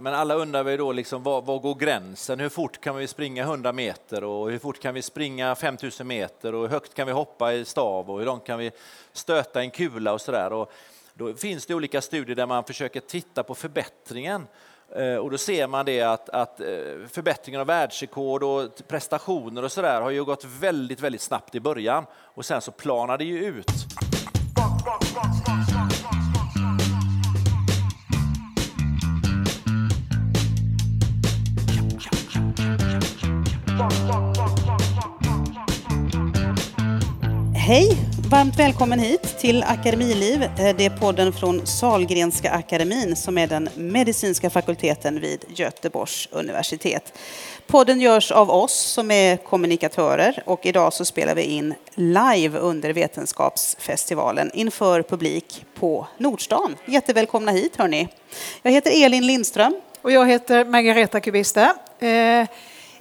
Men alla undrar vi då liksom, var, var, går gränsen? Hur fort kan vi springa 100 meter och hur fort kan vi springa 5000 meter och hur högt kan vi hoppa i stav och hur långt kan vi stöta en kula och sådär. Då finns det olika studier där man försöker titta på förbättringen eh, och då ser man det att, att eh, förbättringen av världsrekord och prestationer och sådär har ju gått väldigt, väldigt snabbt i början och sen så planar det ju ut. Hej! Varmt välkommen hit till Akademiliv. Eh, det är podden från Salgrenska akademin som är den medicinska fakulteten vid Göteborgs universitet. Podden görs av oss som är kommunikatörer och idag så spelar vi in live under Vetenskapsfestivalen inför publik på Nordstan. Jättevälkomna hit hörni. Jag heter Elin Lindström. Och jag heter Margareta Kubiste. Eh,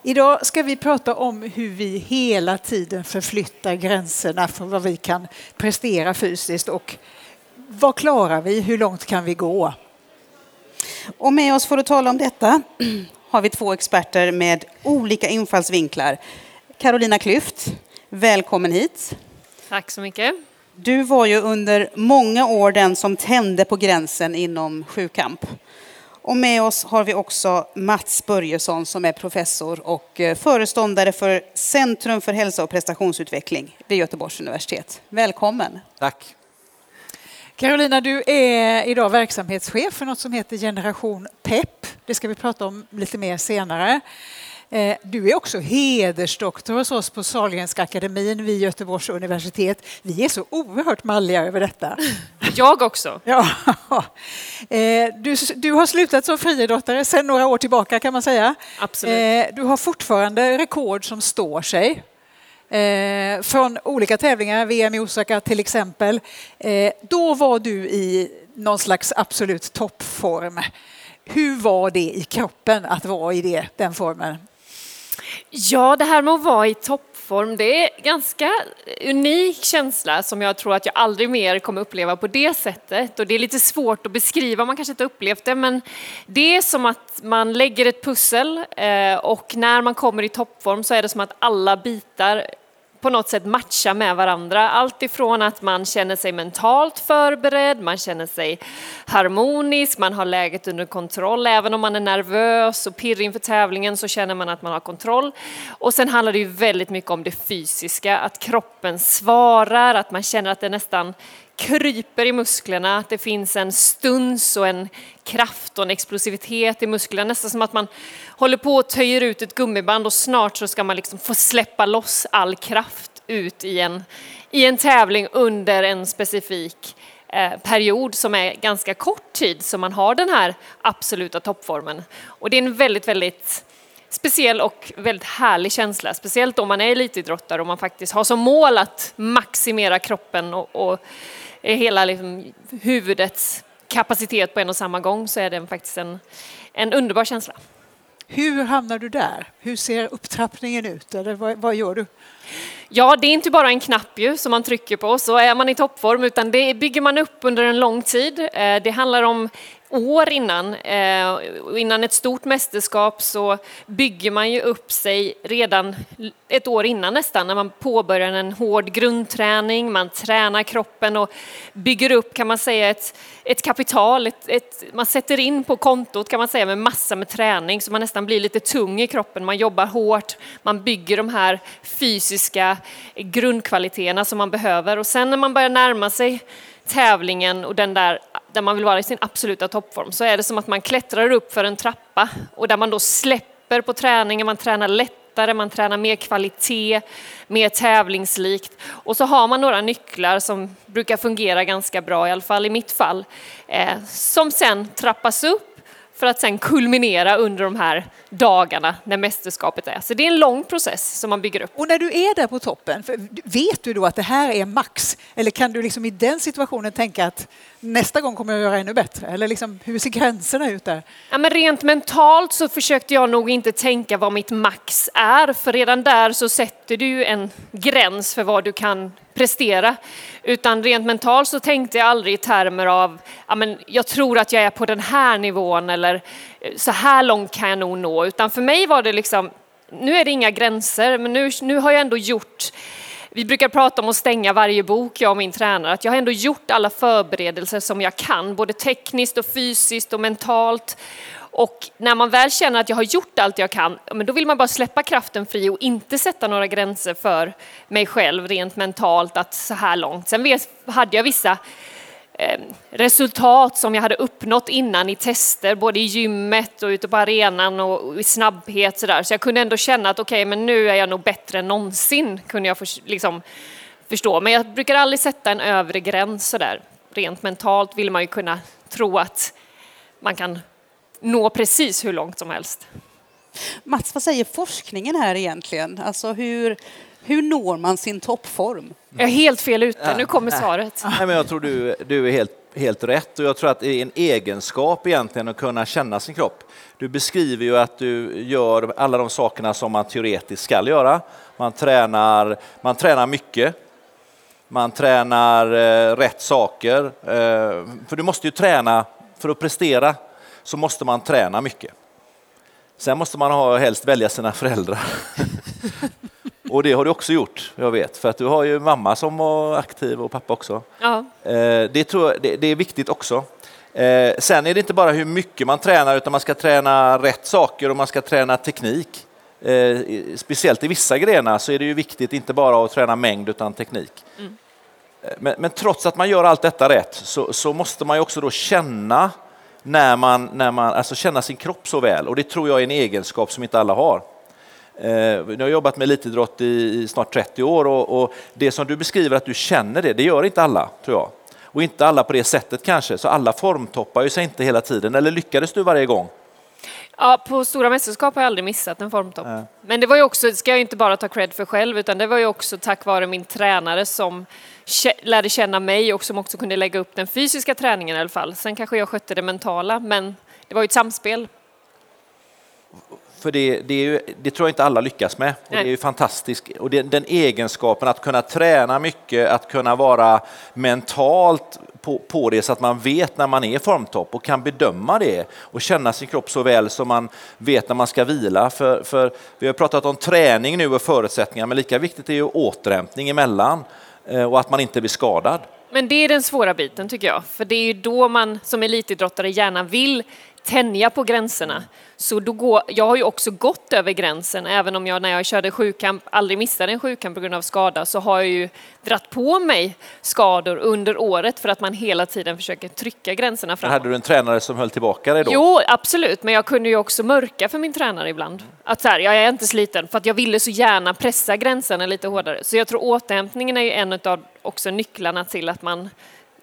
Idag ska vi prata om hur vi hela tiden förflyttar gränserna för vad vi kan prestera fysiskt och vad klarar vi? Hur långt kan vi gå? Och med oss för att tala om detta har vi två experter med olika infallsvinklar. Carolina Klyft, välkommen hit. Tack så mycket. Du var ju under många år den som tände på gränsen inom sjukamp. Och med oss har vi också Mats Börjesson som är professor och eh, föreståndare för Centrum för hälsa och prestationsutveckling vid Göteborgs universitet. Välkommen! Tack! Carolina, du är idag verksamhetschef för något som heter Generation PEP. Det ska vi prata om lite mer senare. Eh, du är också hedersdoktor hos oss på Sahlgrenska akademin vid Göteborgs universitet. Vi är så oerhört malliga över detta. Jag också. Ja. Eh, du, du har slutat som friidrottare sedan några år tillbaka kan man säga. Absolut. Eh, du har fortfarande rekord som står sig. Från olika tävlingar, VM i Osaka till exempel. Då var du i någon slags absolut toppform. Hur var det i kroppen att vara i det, den formen? Ja, det här med att vara i toppform, det är en ganska unik känsla som jag tror att jag aldrig mer kommer uppleva på det sättet. Och det är lite svårt att beskriva, man kanske inte upplevt det, men det är som att man lägger ett pussel eh, och när man kommer i toppform så är det som att alla bitar på något sätt matcha med varandra. Allt ifrån att man känner sig mentalt förberedd, man känner sig harmonisk, man har läget under kontroll. Även om man är nervös och pirrig inför tävlingen så känner man att man har kontroll. Och sen handlar det ju väldigt mycket om det fysiska, att kroppen svarar, att man känner att det nästan kryper i musklerna, att det finns en stuns och en kraft och en explosivitet i musklerna. Nästan som att man håller på och töjer ut ett gummiband och snart så ska man liksom få släppa loss all kraft ut i en, i en tävling under en specifik eh, period som är ganska kort tid som man har den här absoluta toppformen. Och det är en väldigt, väldigt speciell och väldigt härlig känsla, speciellt om man är elitidrottare och man faktiskt har som mål att maximera kroppen och, och hela liksom, huvudets kapacitet på en och samma gång så är det faktiskt en, en underbar känsla. Hur hamnar du där? Hur ser upptrappningen ut? Eller vad, vad, gör du? Ja, det är inte bara en knapp ju som man trycker på så är man i toppform utan det bygger man upp under en lång tid. Eh, det handlar om år innan, eh, innan ett stort mästerskap så bygger man ju upp sig redan ett år innan nästan när man påbörjar en hård grundträning, man tränar kroppen och bygger upp kan man säga ett, ett kapital, ett, ett, man sätter in på kontot kan man säga med massa med träning så man nästan blir lite tung i kroppen, man jobbar hårt, man bygger de här fysiska grundkvaliteterna som man behöver. Och sen när man börjar närma sig tävlingen och den där, där man vill vara i sin absoluta toppform så är det som att man klättrar upp för en trappa och där man då släpper på träningen, man tränar lättare, man tränar mer kvalitet, mer tävlingslikt och så har man några nycklar som brukar fungera ganska bra, i alla fall i mitt fall, eh, som sen trappas upp för att sen kulminera under de här dagarna när mästerskapet är. Så det är en lång process som man bygger upp. Och när du är där på toppen, vet du då att det här är max? Eller kan du liksom i den situationen tänka att nästa gång kommer jag göra ännu bättre? Eller liksom, hur ser gränserna ut där? Ja, men rent mentalt så försökte jag nog inte tänka vad mitt max är, för redan där så sätter du ju en gräns för vad du kan prestera. Utan rent mentalt så tänkte jag aldrig i termer av, ja, men jag tror att jag är på den här nivån eller eh, så här långt kan jag nog nå. Utan för mig var det liksom, nu är det inga gränser, men nu, nu har jag ändå gjort vi brukar prata om att stänga varje bok, jag och min tränare, att jag har ändå gjort alla förberedelser som jag kan, både tekniskt och fysiskt och mentalt. Och när man väl känner att jag har gjort allt jag kan, då vill man bara släppa kraften fri och inte sätta några gränser för mig själv rent mentalt att så här långt. Sen hade jag vissa Eh, resultat som jag hade uppnått innan i tester, både i gymmet och ute på arenan och i snabbhet så där. Så jag kunde ändå känna att okej, okay, men nu är jag nog bättre än någonsin, kunde jag för, liksom, förstå. Men jag brukar aldrig sätta en övre gräns så där. Rent mentalt vill man ju kunna tro att man kan nå precis hur långt som helst. Mats, vad säger forskningen här egentligen? Alltså hur, hur når man sin toppform? Jag är helt fel ute, nu kommer svaret. Nej, men jag tror du, du är helt, helt rätt och jag tror att det är en egenskap egentligen att kunna känna sin kropp. Du beskriver ju att du gör alla de sakerna som man teoretiskt ska göra. Man tränar, man tränar mycket. Man tränar eh, rätt saker. Eh, för du måste ju träna, för att prestera så måste man träna mycket. Sen måste man ha, helst välja sina föräldrar. Och det har du också gjort, jag vet, för att du har ju mamma som var aktiv och pappa också. Ja. Eh, det, tror jag, det, det är viktigt också. Eh, sen är det inte bara hur mycket man tränar, utan man ska träna rätt saker och man ska träna teknik. Eh, speciellt i vissa grenar så är det ju viktigt inte bara att träna mängd utan teknik. Mm. Men, men, trots att man gör allt detta rätt så, så, måste man ju också då känna när man, när man, alltså känna sin kropp så väl och det tror jag är en egenskap som inte alla har. Eh, jag har jobbat med elitidrott i snart 30 år och, och, det som du beskriver att du känner det, det gör inte alla tror jag. Och inte alla på det sättet kanske, så alla formtoppar ju sig inte hela tiden. Eller lyckades du varje gång? Ja, på stora mästerskap har jag aldrig missat en formtopp. Äh. Men det var ju också, ska jag inte bara ta cred för själv, utan det var ju också tack vare min tränare som lärde känna mig och som också kunde lägga upp den fysiska träningen i alla fall. Sen kanske jag skötte det mentala, men det var ju ett samspel. För det, det, ju, det, tror jag inte alla lyckas med. Och det är ju fantastiskt. Och det, den egenskapen att kunna träna mycket, att kunna vara mentalt på, på, det så att man vet när man är formtopp och kan bedöma det och känna sin kropp så väl som man vet när man ska vila. För, för vi har pratat om träning nu och förutsättningar, men lika viktigt är ju återhämtning emellan eh, och att man inte blir skadad. Men det är den svåra biten tycker jag, för det är ju då man som elitidrottare gärna vill tänja på gränserna. Så då går, jag har ju också gått över gränsen, även om jag när jag körde sjukamp aldrig missade en sjukamp på grund av skada, så har jag ju dratt på mig skador under året för att man hela tiden försöker trycka gränserna framåt. Hade du en tränare som höll tillbaka dig då? Jo, absolut, men jag kunde ju också mörka för min tränare ibland. Att så här, jag är inte sliten, för att jag ville så gärna pressa gränserna lite hårdare. Så jag tror återhämtningen är ju en av också nycklarna till att man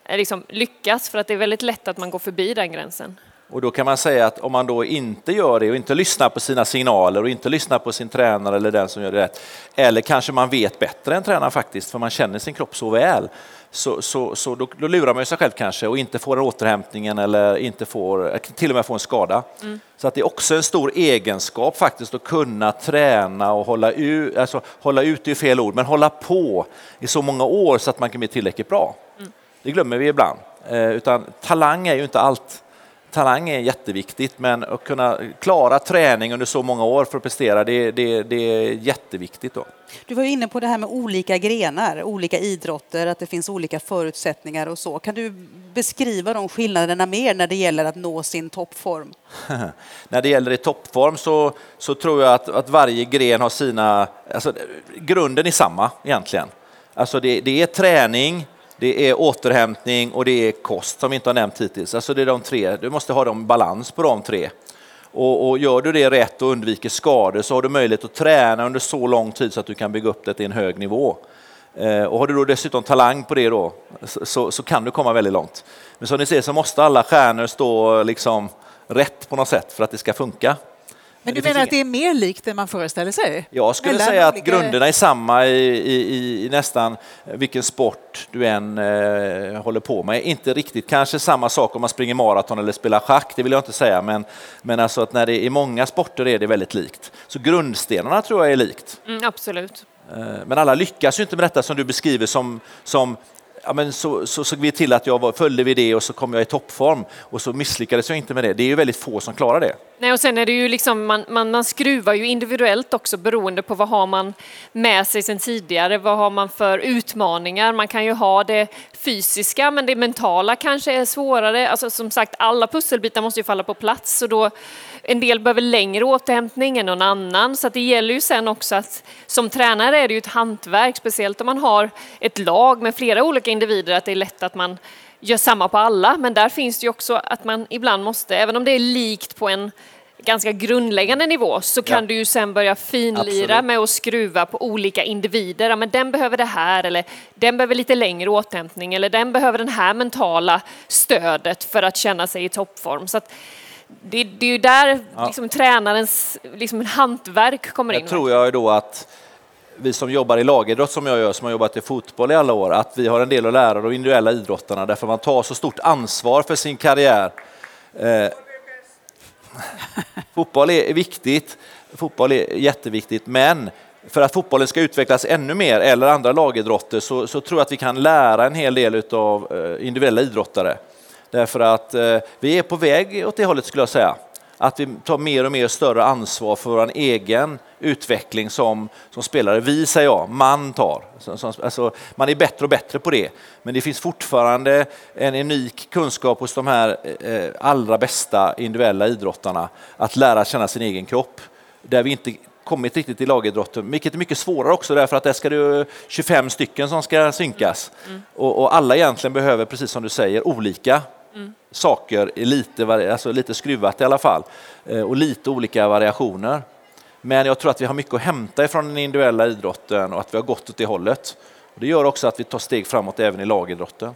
liksom lyckas, för att det är väldigt lätt att man går förbi den gränsen. Och då kan man säga att om man då inte gör det och inte lyssnar på sina signaler och inte lyssnar på sin tränare eller den som gör det rätt, eller kanske man vet bättre än tränaren faktiskt, för man känner sin kropp så väl, så, så, så då, då lurar man sig själv kanske och inte får återhämtningen eller inte får, till och med får en skada. Mm. Så att det är också en stor egenskap faktiskt att kunna träna och hålla ut, alltså hålla ut är fel ord, men hålla på i så många år så att man kan bli tillräckligt bra. Mm. Det glömmer vi ibland, eh, utan talang är ju inte allt talang är jätteviktigt, men att kunna klara träning under så många år för att prestera, det, det, det är jätteviktigt. Då. Du var inne på det här med olika grenar, olika idrotter, att det finns olika förutsättningar och så. Kan du beskriva de skillnaderna mer när det gäller att nå sin toppform? när det gäller i toppform så, så tror jag att, att varje gren har sina... Alltså, grunden är samma egentligen. Alltså det, det är träning, det är återhämtning och det är kost som vi inte har nämnt hittills. Alltså det är de tre. Du måste ha dem balans på de tre. Och, och, gör du det rätt och undviker skador så har du möjlighet att träna under så lång tid så att du kan bygga upp det till en hög nivå. Eh, och har du då dessutom talang på det då så, så, kan du komma väldigt långt. Men som ni ser så måste alla stjärnor stå liksom rätt på något sätt för att det ska funka. Men du menar att ingen- det är mer likt än man föreställer sig? Jag skulle Mellan säga att olika- grunderna är samma i, i, i nästan vilken sport du än eh, håller på med. Inte riktigt kanske samma sak om man springer maraton eller spelar schack, det vill jag inte säga, men, men alltså att när det är i många sporter är det väldigt likt. Så grundstenarna tror jag är likt. Mm, absolut. Eh, Men alla lyckas ju inte med detta som du beskriver som, som ja, men så, så såg vi till att jag var, följde vid det och så kom jag i toppform och så misslyckades jag inte med det. Det är ju väldigt få som klarar det. Nej, och sen är det ju liksom, man, man, man skruvar ju individuellt också beroende på vad har man med sig sen tidigare, vad har man för utmaningar. Man kan ju ha det fysiska, men det mentala kanske är svårare. Alltså som sagt, alla pusselbitar måste ju falla på plats och då en del behöver längre återhämtning än någon annan, så det gäller ju sen också att som tränare är det ju ett hantverk, speciellt om man har ett lag med flera olika individer, att det är lätt att man gör samma på alla, men där finns det ju också att man ibland måste, även om det är likt på en ganska grundläggande nivå, så kan Ja. du ju sen börja finlira Absolut. med att skruva på olika individer. Ja, men den behöver det här, eller den behöver lite längre återhämtning, eller den behöver den här mentala stödet för att känna sig i toppform. Så att det, det är ju där Ja. liksom, tränarens liksom, hantverk kommer in. Jag tror jag då att vi som jobbar i lagidrott som jag gör, som har jobbat i fotboll i alla år, att vi har en del att lära de individuella idrottarna därför man tar så stort ansvar för sin karriär. Eh, fotboll är viktigt, fotboll är jätteviktigt, men för att fotbollen ska utvecklas ännu mer, eller andra lagidrotter, så, så tror jag att vi kan lära en hel del av individuella idrottare. Därför att eh, vi är på väg åt det hållet skulle jag säga. Att vi tar mer och mer större ansvar för vår egen utveckling som, som spelare. Vi säger jag, man tar. Alltså, man är bättre och bättre på det. Men det finns fortfarande en unik kunskap hos de här eh, allra bästa individuella idrottarna att lära känna sin egen kropp. Där vi inte kommit riktigt i lagidrotten, vilket är mycket svårare också därför att där ska det 25 stycken som ska synkas. Och, och alla egentligen behöver, precis som du säger, olika saker, lite, alltså lite skruvat i alla fall, eh, och lite olika variationer. Men jag tror att vi har mycket att hämta ifrån den individuella idrotten och att vi har gått åt det hållet. Det gör också att vi tar steg framåt även i lagidrotten.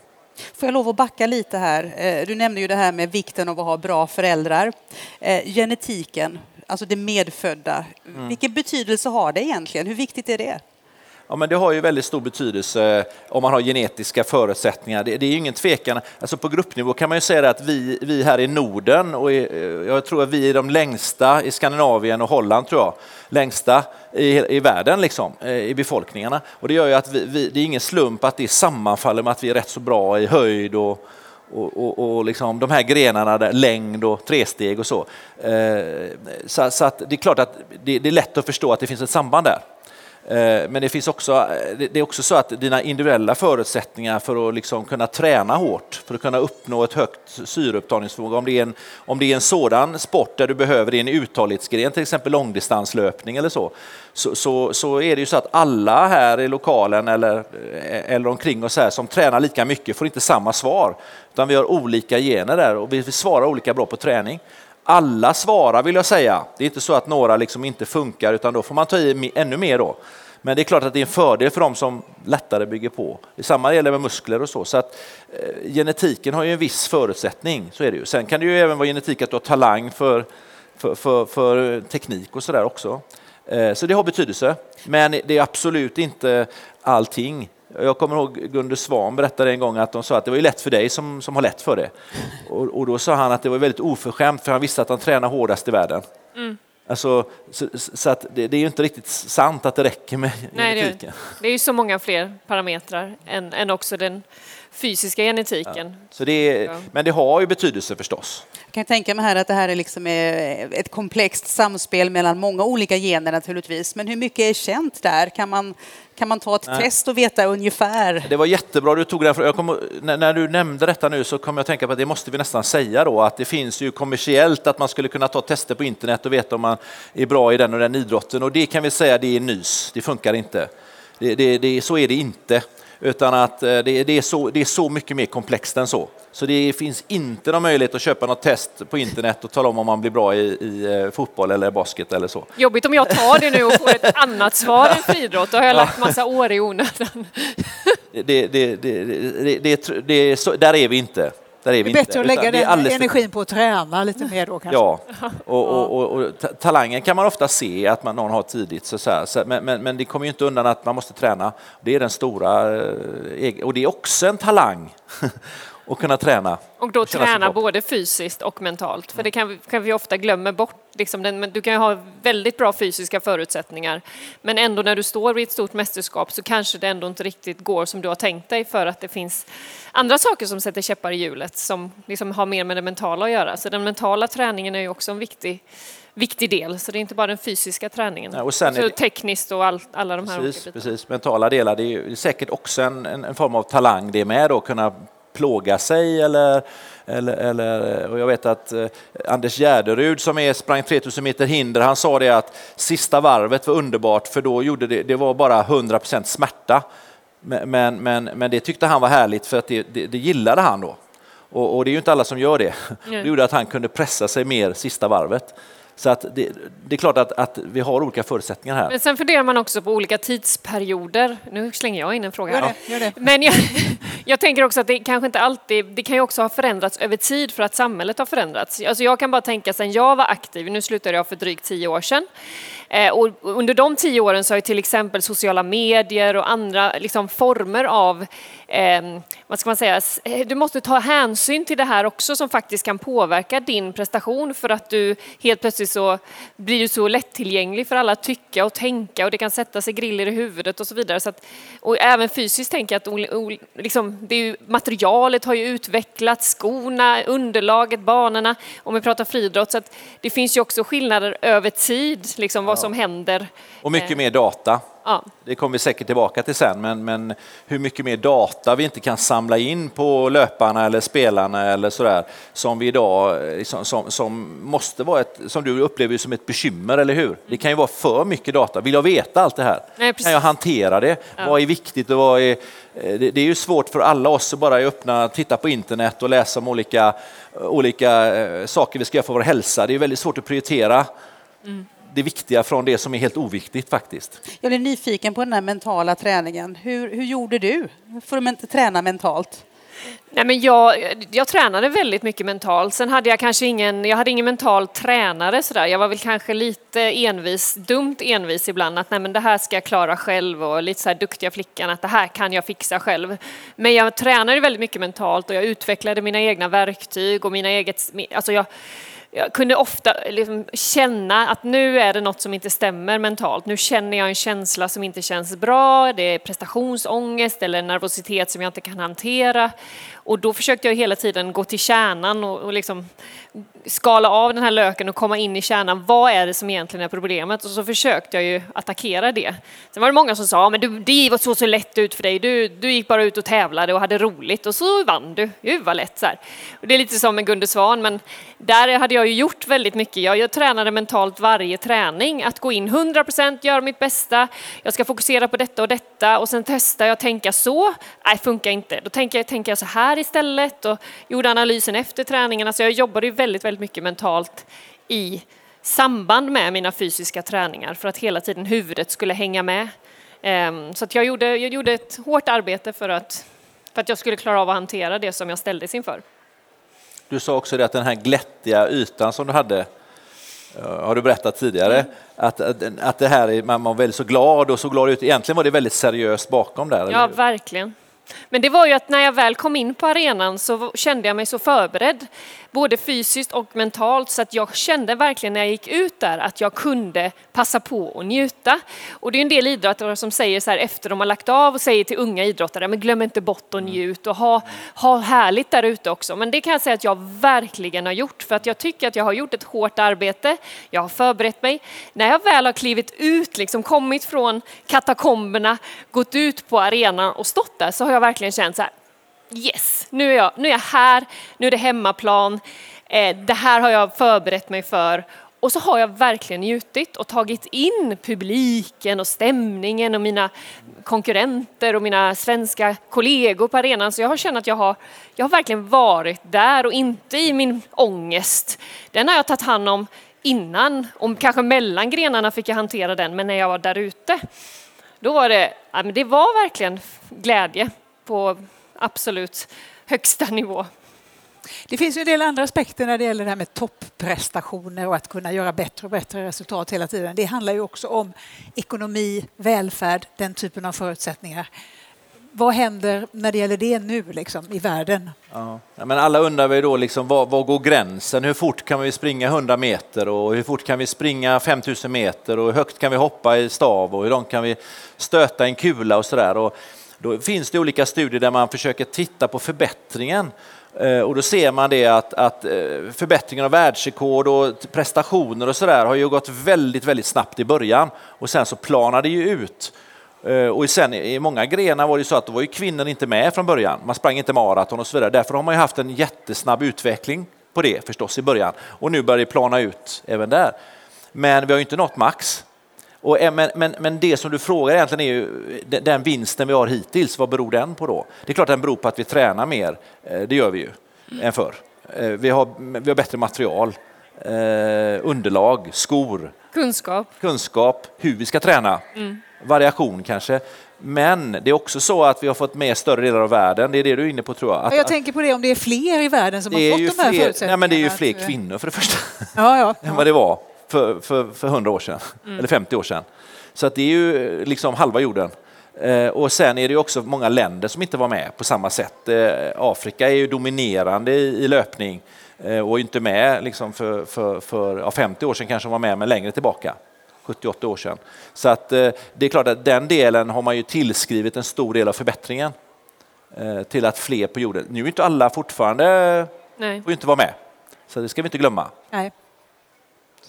Får jag lov att backa lite här? Eh, Du nämnde ju det här med vikten av att ha bra föräldrar. Eh, Genetiken, alltså det medfödda. Vilken betydelse har det egentligen? Hur viktigt är det? Ja, men det har ju väldigt stor betydelse eh, om man har genetiska förutsättningar. Det, det är ju ingen tvekan. Alltså på gruppnivå kan man ju säga att vi, vi här i Norden, och i, eh, jag tror att vi är de längsta i Skandinavien och Holland, tror jag, längsta i, i världen liksom, eh, i befolkningarna. Och det gör ju att vi, vi, det är ingen slump att det sammanfaller med att vi är rätt så bra i höjd och, och, och, och liksom de här grenarna, där, längd och tresteg och så. Eh, så, så att det är klart att det, det är lätt att förstå att det finns ett samband där. Eh, men det, finns också, eh, det är också så att dina individuella förutsättningar för att liksom kunna träna hårt, för att kunna uppnå ett högt syreupptagningsförmåga, om det, är en, om det är en sådan sport där du behöver det i en uthållighetsgren, till exempel långdistanslöpning eller så, så, så, så är det ju så att alla här i lokalen eller, eh, eller omkring oss här som tränar lika mycket får inte samma svar, utan vi har olika gener där och vi svarar olika bra på träning. Alla svarar vill jag säga. Det är inte så att några liksom inte funkar utan då får man ta i ännu mer då. Men det är klart att det är en fördel för dem som lättare bygger på. Detsamma gäller med muskler och så. så att, eh, genetiken har ju en viss förutsättning, så är det ju. Sen kan det ju även vara genetik att du har talang för, för, för, för teknik och sådär också. Eh, så det har betydelse. Men det är absolut inte allting. Jag kommer ihåg Gunde Svan berättade en gång att de sa att det var ju lätt för dig som, som har lätt för det. Och, och då sa han att det var väldigt oförskämt för han visste att han tränar hårdast i världen. Alltså, så, så att det, det är ju inte riktigt sant att det räcker med Nej, det, genetiken. det är ju så många fler parametrar än, än också den fysiska genetiken. Så det är, Ja. Men det har ju betydelse förstås. Jag kan tänka mig här att det här är liksom eh, ett komplext samspel mellan många olika gener naturligtvis. Men hur mycket är känt där? Kan man, kan man ta ett Nej. test och veta ungefär? Det var jättebra du tog den. när, när du nämnde detta nu så kom jag att tänka på att det måste vi nästan säga då, att det finns ju kommersiellt att man skulle kunna ta tester på internet och veta om man är bra i den och den idrotten. Och det kan vi säga, det är nys. Det funkar inte. Det, det, det, så är det inte. Utan att eh, det, det, är så, det är så mycket mer komplext än så. Så det finns inte någon möjlighet att köpa något test på internet och tala om om man blir bra i, i eh, fotboll eller basket eller så. Jobbigt om jag tar det nu och får ett annat svar än friidrott. Då har jag lagt massa år i onödan. Det, det, det, det, det, det, det, så, där är vi inte. Där är vi Det är inte. bättre att Utan lägga den energin på att träna lite mer då kanske. Ja, och, och, och, och ta- talangen kan man ofta se att man, någon har tidigt. Så, så här, så, men, men, men det kommer ju inte undan att man måste träna. Det är den stora, eh, och det är också en talang att kunna träna. Och då sin träna både fysiskt och mentalt. För det kan vi, kan vi ofta glömma bort. Liksom den, men du kan ju ha väldigt bra fysiska förutsättningar. Men ändå när du står vid ett stort mästerskap så kanske det ändå inte riktigt går som du har tänkt dig för att det finns andra saker som sätter käppar i hjulet som liksom har mer med det mentala att göra. Så den mentala träningen är ju också en viktig, viktig del. Så det är inte bara den fysiska träningen. Nej, och sen är så det- tekniskt och all, alla de här Precis, olika bitarna. precis. Mentala delar, det är säkert också en, en, en form av talang det med då, kunna plåga sig eller, eller, eller och jag vet att eh, Anders Gärderud som är, sprang 3000 meter hinder, han sa det att sista varvet var underbart för då gjorde det, det var bara 100% smärta. Men, men, men, det tyckte han var härligt för att det, det, det gillade han då. Och, och det är ju inte alla som gör det. Det gjorde att han kunde pressa sig mer sista varvet. Så att det, det är klart att, att vi har olika förutsättningar här. Men sen funderar man också på olika tidsperioder. Nu slänger jag in en fråga. Gör det, gör det. Men jag, jag tänker också att det kanske inte alltid, det kan ju också ha förändrats över tid för att samhället har förändrats. Alltså jag kan bara tänka sen jag var aktiv, nu slutade jag för drygt tio år sedan, Eh, och under de tio åren så har ju till exempel sociala medier och andra liksom, former av, eh, vad ska man säga, eh, du måste ta hänsyn till det här också som faktiskt kan påverka din prestation för att du helt plötsligt så blir du så lättillgänglig för alla att tycka och tänka och det kan sätta sig griller i huvudet och så vidare. Så att, och även fysiskt tänker jag att liksom, det är ju, materialet har ju utvecklats, skorna, underlaget, banorna, om vi pratar friidrott. Så att det finns ju också skillnader över tid, liksom vad som händer. Och mycket mer data. Ja. Det kommer vi säkert tillbaka till sen, men, men hur mycket mer data vi inte kan samla in på löparna eller spelarna eller sådär som vi idag, eh, som, som, måste vara ett, som du upplever som ett bekymmer, eller hur? Det kan ju vara för mycket data. Vill jag veta allt det här? Nej, kan jag hantera det? Vad är viktigt och vad är... eh, Det, det är ju svårt för alla oss att bara öppna, titta på internet och läsa om olika, olika eh, saker vi ska göra för vår hälsa. Det är väldigt svårt att prioritera det viktiga från det som är helt oviktigt faktiskt. Jag blir nyfiken på den här mentala träningen. Hur, hur gjorde du för att träna mentalt? Nej, men jag, jag tränade väldigt mycket mentalt. Sen hade jag kanske ingen, jag hade ingen mental tränare sådär. Jag var väl kanske lite envis, dumt envis ibland att nej men det här ska jag klara själv och lite så här duktiga flickan att det här kan jag fixa själv. Men jag tränade väldigt mycket mentalt och jag utvecklade mina egna verktyg och mina eget, alltså jag, jag kunde ofta liksom känna att nu är det något som inte stämmer mentalt. Nu känner jag en känsla som inte känns bra. Det är prestationsångest eller nervositet som jag inte kan hantera. Och då försökte jag hela tiden gå till kärnan och, och liksom skala av den här löken och komma in i kärnan. Vad är det som egentligen är problemet? Och så försökte jag ju attackera det. Sen var det många som sa, men du, det var så, så lätt ut för dig. Du, du gick bara ut och tävlade och hade roligt och så vann du. Gud vad lätt så här. Och det är lite som med Gunde Svan, men där hade jag ju gjort väldigt mycket. Jag, jag tränade mentalt varje träning, att gå in 100 procent, göra mitt bästa. Jag ska fokusera på detta och detta och sen testar jag att tänka så. Nej, funkar inte. Då tänker jag, tänker jag så här istället och gjorde analysen efter träningen. Alltså jag jobbade ju väldigt, väldigt mycket mentalt i samband med mina fysiska träningar för att hela tiden huvudet skulle hänga med. Ehm, Så att jag, gjorde, jag gjorde ett hårt arbete för att, för att jag skulle klara av att hantera det som jag ställdes inför. Du sa också det att den här glättiga ytan som du hade, eh, har du berättat tidigare, att, att, att det här är, man var väldigt så glad och så glad ut. Egentligen var det väldigt seriöst bakom där. Ja, verkligen. Men det var ju att när jag väl kom in på arenan så kände jag mig så förberedd, både fysiskt och mentalt, så att jag kände verkligen när jag gick ut där att jag kunde passa på att njuta. Och det är en del idrottare som säger så här efter de har lagt av och säger till unga idrottare, men glöm inte bort att njut och ha, ha härligt där ute också. Men det kan jag säga att jag verkligen har gjort, för att jag tycker att jag har gjort ett hårt arbete, jag har förberett mig. När jag väl har klivit ut, liksom kommit från katakomberna, gått ut på arenan och stått där, så har jag verkligen känt så här, yes, nu är jag, nu är jag här, nu är det hemmaplan, eh, det här har jag förberett mig för. Och så har jag verkligen njutit och tagit in publiken och stämningen och mina konkurrenter och mina svenska kollegor på arenan. Så jag har känt att jag har, jag har verkligen varit där och inte i min ångest. Den har jag tagit hand om innan, om kanske mellan grenarna fick jag hantera den, men när jag var där ute, då var det, ja, men det var verkligen glädje på absolut högsta nivå. Det finns ju en del andra aspekter när det gäller det här med topprestationer och att kunna göra bättre och bättre resultat hela tiden. Det handlar ju också om ekonomi, välfärd, den typen av förutsättningar. Vad händer när det gäller det nu liksom, i världen? Ja. men alla undrar väl då liksom, var, var, går gränsen? Hur fort kan vi springa 100 meter och hur fort kan vi springa 5000 meter och hur högt kan vi hoppa i stav och hur långt kan vi stöta en kula och sådär. Då finns det olika studier där man försöker titta på förbättringen eh, och då ser man det att, att eh, förbättringen av världsrekord och prestationer och sådär har ju gått väldigt, väldigt snabbt i början och sen så planar det ju ut. Eh, och sen i många grenar var det så att då var ju kvinnor inte med från början. Man sprang inte maraton och så vidare. Därför har man ju haft en jättesnabb utveckling på det förstås i början. Och nu börjar det plana ut även där. Men vi har ju inte nått max. Och, eh, men, men, men det som du frågar egentligen är ju den vinsten vi har hittills, vad beror den på då? Det är klart den beror på att vi tränar mer, eh, det gör vi ju, mm. än förr. Eh, vi har, vi har bättre material, underlag, skor, kunskap, kunskap hur vi ska träna, mm. variation kanske. Men det är också så att vi har fått med större delar av världen. Det är det du är inne på tror jag. Att, jag tänker på det om det är fler i världen som har fått de här fler, förutsättningarna. Nej, men det är ju fler kvinnor för det första ja, ja, än vad det var för, för, för 100 år sedan, mm. eller 50 år sedan. Så att det är ju liksom halva jorden. Eh, och sen är det också många länder som inte var med på samma sätt. Eh, Afrika är ju dominerande i, i löpning eh, och inte med liksom för, för, för ja, 50 år sedan kanske var med, men längre tillbaka. 78 år sedan. Så att det är klart att den delen har man ju tillskrivit en stor del av förbättringen till att fler på jorden. Nu är inte alla fortfarande Nej. får inte vara med, så det ska vi inte glömma. Nej.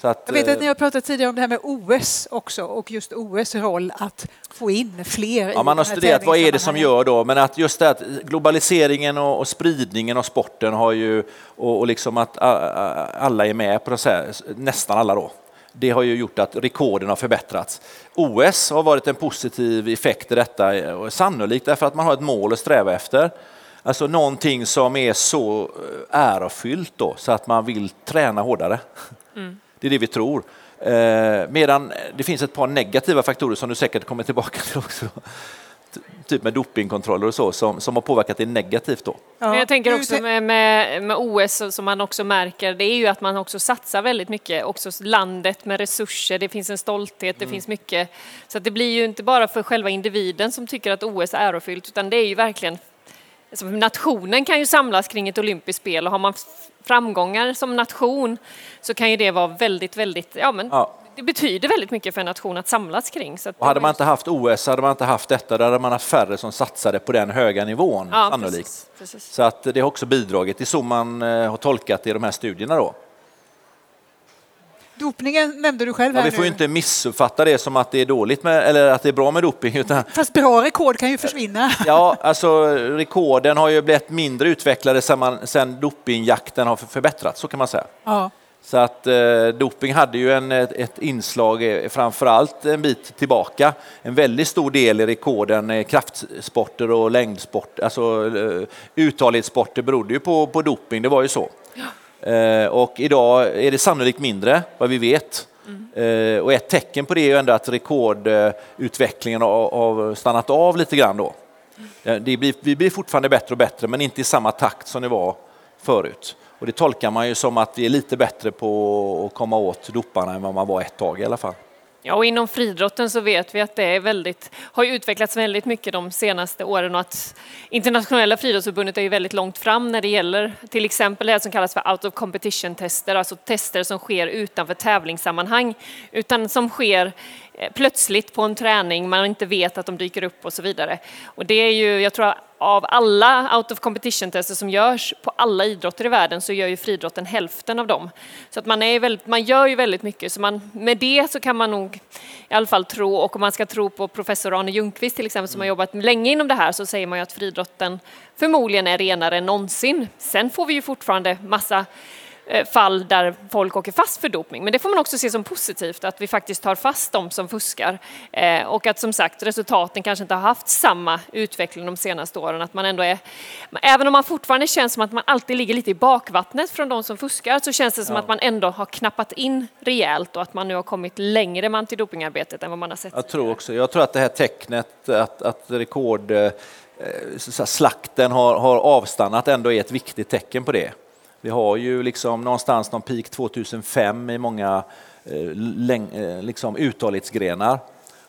Att, jag vet att ni har pratat tidigare om det här med OS också och just OS roll att få in fler. Ja, man har studerat vad är det som gör då, men att just det att globaliseringen och, och spridningen av sporten har ju och, och liksom att alla är med på det här, nästan alla då. Det har ju gjort att rekorden har förbättrats. OS har varit en positiv effekt i detta, och sannolikt därför att man har ett mål att sträva efter. Alltså någonting som är så ärofyllt då, så att man vill träna hårdare. Mm. Det är det vi tror. Eh, medan det finns ett par negativa faktorer som du säkert kommer tillbaka till också. Typ med dopingkontroller och så som, som har påverkat det negativt då. Ja. Men jag tänker också med, med, med, OS som man också märker, det är ju att man också satsar väldigt mycket, också landet med resurser, det finns en stolthet, det mm. finns mycket. Så det blir ju inte bara för själva individen som tycker att OS är ärofyllt, utan det är ju verkligen Alltså, nationen kan ju samlas kring ett olympiskt spel och har man framgångar som nation så kan ju det vara väldigt, väldigt, ja men ja. det betyder väldigt mycket för en nation att samlas kring. Så att hade man inte haft OS, hade man inte haft detta, då hade man haft färre som satsade på den höga nivån ja, sannolikt. Precis, precis. Så att det har också bidragit, det är så man eh, har tolkat det i de här studierna då. Dopningen nämnde du själv. Ja, vi får ju inte missuppfatta det som att det är doping eller att det är bra med doping. Utan... Fast bra rekord kan ju försvinna. Ja, alltså rekorden har ju blivit mindre utvecklade sedan, man, sedan dopingjakten har förbättrats, så kan man säga. Ja. Så att eh, doping hade ju en, ett, ett inslag, eh, framförallt en bit tillbaka. En väldigt stor del i rekorden, eh, kraftsporter och längdsport, alltså eh, uthållighetssporter berodde ju på, på doping, det var ju så. Ja. Eh, och idag är det sannolikt mindre, vad vi vet. Mm. Och ett tecken på det är ju ändå att rekordutvecklingen har stannat av lite grann då. Eh, det blir, vi blir fortfarande bättre och bättre, men inte i samma takt som det var förut. Och det tolkar man ju som att vi är lite bättre på att komma åt doparna än vad man var ett tag i alla fall. Ja, och inom friidrotten så vet vi att det är väldigt, har utvecklats väldigt mycket de senaste åren och att internationella friidrottsförbundet är ju väldigt långt fram när det gäller till exempel det som kallas för out of competition tester, alltså tester som sker utanför tävlingssammanhang, utan som sker plötsligt på en träning, man inte vet att de dyker upp och så vidare. Och det är ju, jag tror av alla out of competition-tester som görs på alla idrotter i världen så gör ju friidrotten hälften av dem. Så att man, är väldigt, man gör ju väldigt mycket, så man, med det så kan man nog i alla fall tro, och om man ska tro på professor Arne Ljungqvist till exempel som har jobbat länge inom det här så säger man ju att friidrotten förmodligen är renare än någonsin. Sen får vi ju fortfarande massa Eh, fall där folk åker fast för dopning. Men det får man också se som positivt, att vi faktiskt tar fast de som fuskar. Eh, och att som sagt resultaten kanske inte har haft samma utveckling de senaste åren. Att man ändå är, även om man fortfarande känns som att man alltid ligger lite i bakvattnet från de som fuskar så känns det som ja. att man ändå har knappat in rejält och att man nu har kommit längre med antidopingarbetet än vad man har sett. Jag tror också, jag tror att det här tecknet att, att rekord eh, slakten har, har avstannat ändå är ett viktigt tecken på det. Vi har ju liksom någonstans någon peak 2005 i många eh, eh, liksom uthållighetsgrenar.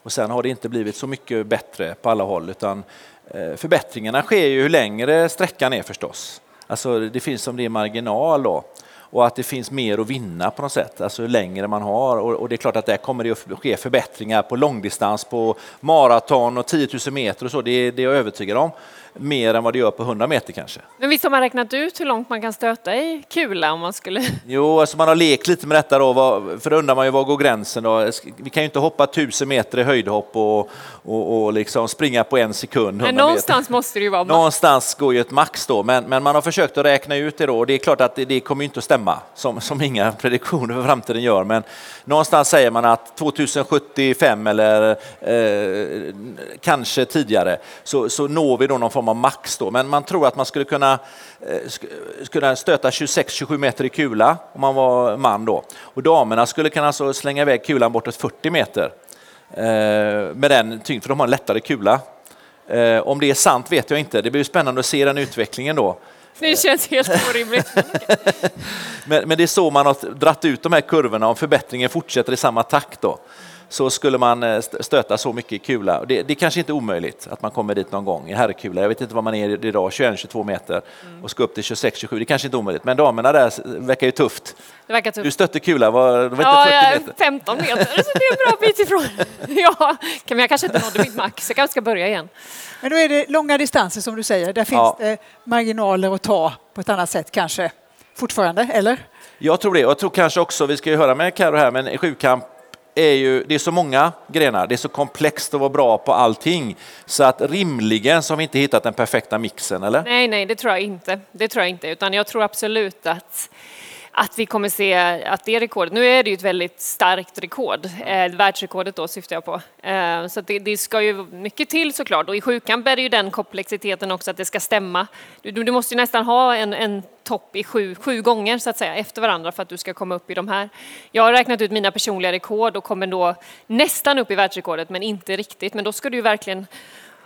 Och sen har det inte blivit så mycket bättre på alla håll utan eh, förbättringarna sker ju hur längre sträckan är förstås. Alltså det finns som det är marginal då och att det finns mer att vinna på något sätt, alltså hur längre man har. Och, och det är klart att där kommer det att ske förbättringar på långdistans, på maraton och 10 000 meter och så, det, det är jag övertygad om mer än vad det gör på 100 meter kanske. Men visst har man räknat ut hur långt man kan stöta i kula om man skulle... Jo, alltså man har lekt lite med detta då, för då undrar man ju var går gränsen då? Vi kan ju inte hoppa 1000 meter i höjdhopp och, och, och liksom springa på en sekund. Men någonstans meter. måste det ju vara max. Någonstans går ju ett max då, men, men man har försökt att räkna ut det då och det är klart att det, det kommer inte att stämma som, som inga prediktioner för framtiden gör, men någonstans säger man att 2075 eller eh, kanske tidigare så, så når vi då någon form av max då, men man tror att man skulle kunna, eh, kunna stöta 26-27 meter i kula om man var man då. Och damerna skulle kunna alltså slänga iväg kulan bortåt 40 meter eh, med den tyngd, för de har en lättare kula. Eh, om det är sant vet jag inte, det blir spännande att se den utvecklingen då. Det känns helt orimligt. men, men det är så man har dratt ut de här kurvorna, om förbättringen fortsätter i samma takt då så skulle man eh, stöta så mycket i kula. Det, det är kanske inte omöjligt att man kommer dit någon gång i herrkula. Jag vet inte vad man är idag, 21-22 meter mm. och ska upp till 26-27. Det är kanske inte omöjligt, men damerna där verkar ju tufft. Det verkar tufft. Du stötte kula, var, det var ja, inte 40 meter? 15 meter, så det är en bra bit ifrån. ja, men jag kanske inte nådde mitt max, jag kanske ska börja igen. Men då är det långa distanser som du säger, där finns ja. det marginaler att ta på ett annat sätt kanske fortfarande, eller? Jag tror det. Jag tror kanske också, vi ska ju höra med Karo här, men sjukamp är ju, det är så många grenar, det är så komplext att vara bra på allting. Så att rimligen så har vi inte hittat den perfekta mixen, eller? Nej, nej, det tror jag inte. Det tror jag inte, utan jag tror absolut att att vi kommer se att det rekordet, nu är det ju ett väldigt starkt rekord, eh, världsrekordet då syftar jag på. Eh, så det, det, ska ju mycket till såklart och i sjukamp är det ju den komplexiteten också att det ska stämma. Du, du måste ju nästan ha en, en topp i sju, sju gånger så att säga efter varandra för att du ska komma upp i de här. Jag har räknat ut mina personliga rekord och kommer då nästan upp i världsrekordet men inte riktigt. Men då ska du ju verkligen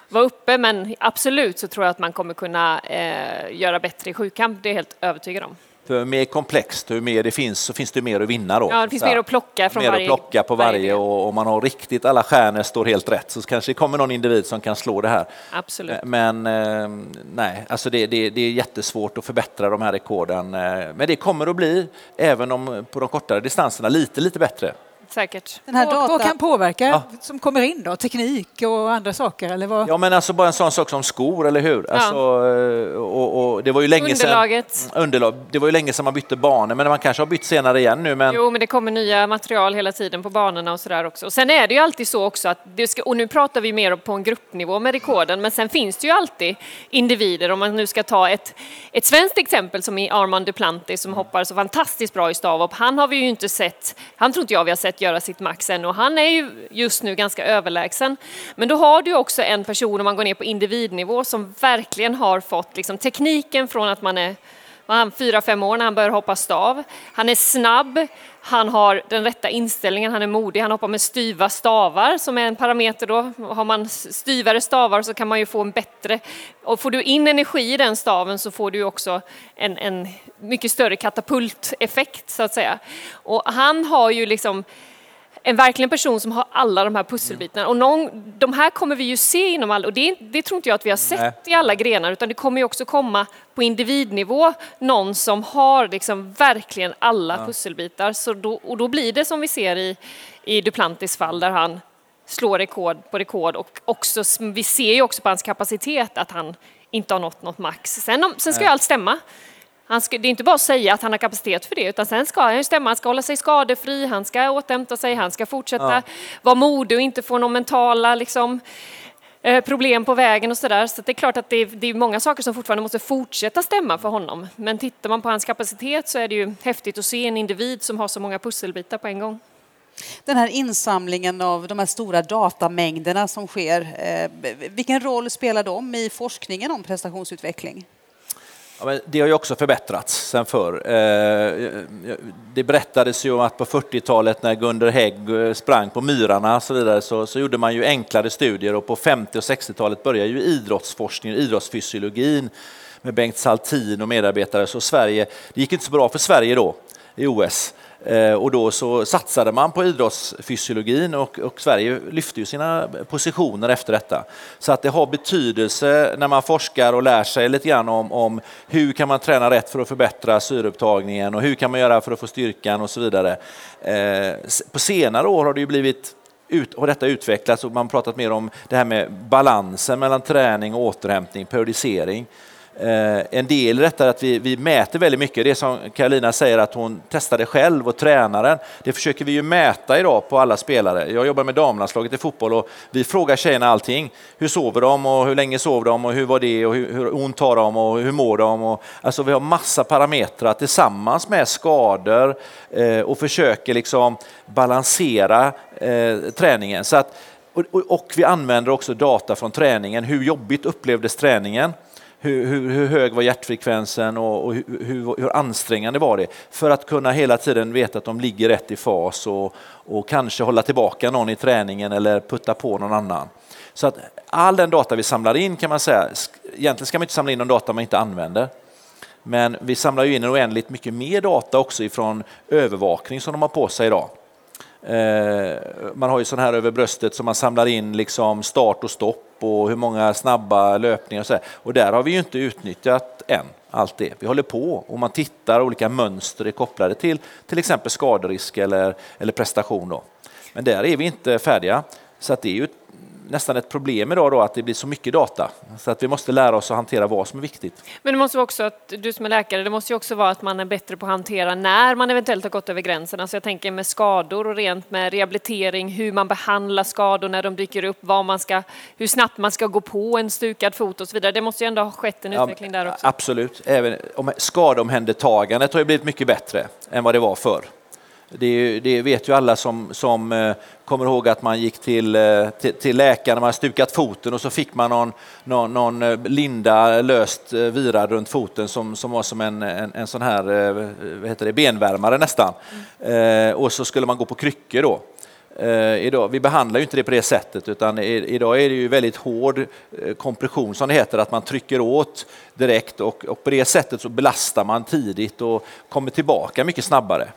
vara uppe men absolut så tror jag att man kommer kunna eh, göra bättre i sjukamp, det är jag helt övertygad om. För mer komplext, hur mer det finns, så finns det mer att vinna då. Ja, det finns mer att plocka från mer varje. Mer att plocka på varje, varje och om man har riktigt alla stjärnor står helt rätt så kanske det kommer någon individ som kan slå det här. Absolut. Men eh, nej, alltså det, det, det är jättesvårt att förbättra de här rekorden. Eh, men det kommer att bli, även om på de kortare distanserna, lite, lite bättre. Säkert. Den här data... Vad kan påverka ja. som kommer in då? Teknik och andra saker? Eller vad? Ja, men alltså bara en sån sak som skor, eller hur? Ja. Alltså, eh, och, och, det var ju länge Underlaget. Sedan, underlag. Det var ju länge sedan man bytte banor, men man kanske har bytt senare igen nu. Men... Jo, men det kommer nya material hela tiden på banorna och sådär också. Och sen är det ju alltid så också att, det ska, och nu pratar vi mer på en gruppnivå med rekorden, men sen finns det ju alltid individer, om man nu ska ta ett, ett svenskt exempel som i Armand Duplantis som hoppar så fantastiskt bra i stavhopp. Han har vi ju inte sett, han tror inte jag vi har sett göra sitt max än och han är ju just nu ganska överlägsen. Men då har du också en person, om man går ner på individnivå, som verkligen har fått liksom, tekniken från att man är han fyra, fem år när han börjar hoppa stav. Han är snabb, han har den rätta inställningen, han är modig, han hoppar med styva stavar som är en parameter då. Har man styvare stavar så kan man ju få en bättre, och får du in energi i den staven så får du också en, en mycket större katapulteffekt så att säga. Och han har ju liksom en verkligen person som har alla de här pusselbitarna. Och någon, de här kommer vi ju se inom alla, och det, det tror inte jag att vi har sett Nej. i alla grenar, utan det kommer ju också komma på individnivå någon som har liksom verkligen alla ja. pusselbitar. Så då, och då blir det som vi ser i, i Duplantis fall, där han slår rekord på rekord och också, vi ser ju också på hans kapacitet att han inte har nått något max. Sen, sen ska ju allt stämma. Han ska, det är inte bara att säga att han har kapacitet för det, utan sen ska han stämma, han ska hålla sig skadefri, han ska återhämta sig, han ska fortsätta ja. vara modig och inte få några mentala liksom, eh, problem på vägen och sådär. Så det är klart att det är, det är många saker som fortfarande måste fortsätta stämma för honom. Men tittar man på hans kapacitet så är det ju häftigt att se en individ som har så många pusselbitar på en gång. Den här insamlingen av de här stora datamängderna som sker, eh, vilken roll spelar de i forskningen om prestationsutveckling? Ja, det har ju också förbättrats sen förr. Eh, det berättades ju om att på 40-talet när Gunder Hägg eh, sprang på myrarna och så vidare så, så gjorde man ju enklare studier och på 50 och 60-talet började ju idrottsforskningen, idrottsfysiologin med Bengt Saltin och medarbetare. Så Sverige, det gick inte så bra för Sverige då i OS. Eh, och då så satsade man på idrottsfysiologin och, och, Sverige lyfte ju sina positioner efter detta. Så att det har betydelse när man forskar och lär sig lite grann om, om hur kan man träna rätt för att förbättra syreupptagningen och hur kan man göra för att få styrkan och så vidare. Eh, på senare år har det ju blivit ut, har detta utvecklats och man pratat mer om det här med balansen mellan träning och återhämtning, periodisering. Eh, en del i detta är att vi, vi mäter väldigt mycket. Det som Karolina säger att hon testade själv och tränaren, det försöker vi ju mäta idag på alla spelare. Jag jobbar med damlandslaget i fotboll och vi frågar tjejerna allting. Hur sover de och hur länge sover de och hur var det och hur, hur ont har de och hur mår de? Och, alltså vi har massa parametrar tillsammans med skador eh, och försöker liksom balansera eh, träningen. Så att, och, och vi använder också data från träningen. Hur jobbigt upplevdes träningen? Hur, hur, hur, hög var hjärtfrekvensen och, och hur, hur, ansträngande var det? För att kunna hela tiden veta att de ligger rätt i fas och, och kanske hålla tillbaka någon i träningen eller putta på någon annan. Så att all den data vi samlar in kan man säga, egentligen ska man inte samla in någon data man inte använder. Men vi samlar ju in oändligt mycket mer data också ifrån övervakning som de har på sig idag. Eh, man har ju sån här över bröstet som man samlar in liksom start och stopp och hur många snabba löpningar och så här. Och där har vi ju inte utnyttjat än allt det. Vi håller på och man tittar olika mönster är kopplade till till exempel skaderisk eller, eller prestation. Då. Men där är vi inte färdiga. Så att det är ju nästan ett problem idag då att det blir så mycket data. Så att vi måste lära oss att hantera vad som är viktigt. Men det måste också, att du som är läkare, det måste ju också vara att man är bättre på att hantera när man eventuellt har gått över gränsen. Alltså jag tänker med skador och rent med rehabilitering, hur man behandlar skador när de dyker upp, vad man ska, hur snabbt man ska gå på en stukad fot och så vidare. Det måste ju ändå ha skett en utveckling där också. Absolut. Även om skadeomhändertagandet har ju blivit mycket bättre än vad det var förr. Det, det, vet ju alla som, som eh, kommer ihåg att man gick till, eh, till, till läkaren, man stukat foten och så fick man någon, någon, någon eh, linda löst virad runt foten som, som var som en, en, en sån här vad heter det, benvärmare nästan. Mm. och så skulle man gå på kryckor då. idag, vi behandlar ju inte det på det sättet utan idag är det ju väldigt hård kompression som det heter, att man trycker åt direkt och, och på det sättet så belastar man tidigt och kommer tillbaka mycket snabbare.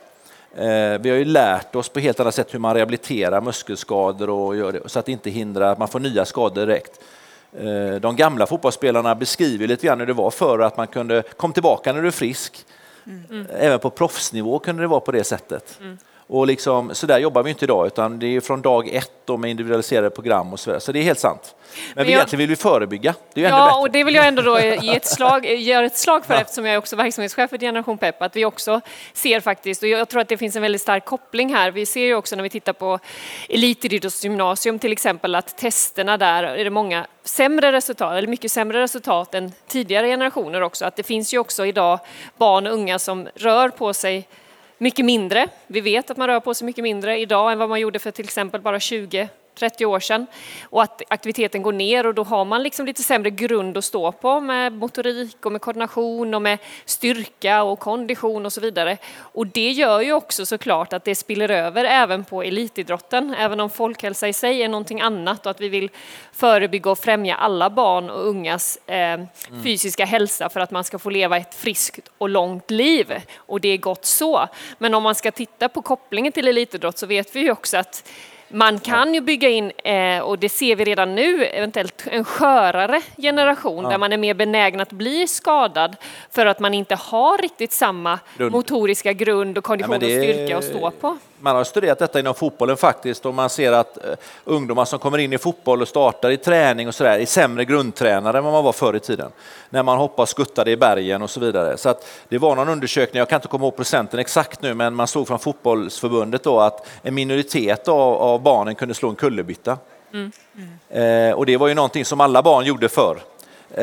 Eh, vi har ju lärt oss på helt annat sätt hur man rehabiliterar muskelskador och gör det, så att det inte hindrar att man får nya skador direkt. Eh, de gamla fotbollsspelarna beskriver lite grann hur det var förr, att man kunde komma tillbaka när du är frisk. Mm. Även på proffsnivå kunde det vara på det sättet. Mm. Och liksom, så där jobbar vi inte idag, utan det är från dag ett då med individualiserade program och så vidare. Så det är helt sant. Men, Men jag, egentligen vill vi förebygga. Det är ja, och det vill jag ändå då ge ett slag, göra ett slag för ja. eftersom jag är också verksamhetschef för Generation Pep, att vi också ser faktiskt, och jag tror att det finns en väldigt stark koppling här. Vi ser ju också när vi tittar på elitidrottsgymnasium till exempel att testerna där är det många sämre resultat, eller mycket sämre resultat än tidigare generationer också. Att det finns ju också idag barn och unga som rör på sig mycket mindre. Vi vet att man rör på sig mycket mindre idag än vad man gjorde för till exempel bara 20 30 år sedan och att aktiviteten går ner och då har man liksom lite sämre grund att stå på med motorik och med koordination och med styrka och kondition och så vidare. Och det gör ju också såklart att det spiller över även på elitidrotten, även om folkhälsa i sig är någonting annat och att vi vill förebygga och främja alla barn och ungas eh, mm. fysiska hälsa för att man ska få leva ett friskt och långt liv. Och det är gott så. Men om man ska titta på kopplingen till elitidrott så vet vi ju också att man kan ju bygga in, eh, och det ser vi redan nu, eventuellt en skörare generation ja. där man är mer benägen att bli skadad för att man inte har riktigt samma grund. motoriska grund och kondition ja, och styrka att stå på man har studerat detta inom fotbollen faktiskt och man ser att uh, ungdomar som kommer in i fotboll och startar i träning och sådär är sämre grundtränare än vad man var förr i tiden. När man hoppade och skuttade i bergen och så vidare. Så att det var någon undersökning, jag kan inte komma ihåg procenten exakt nu, men man såg från fotbollsförbundet då att en minoritet av, av barnen kunde slå en kullerbytta. Mm. Mm. Uh, och det var ju någonting som alla barn gjorde förr. Eh,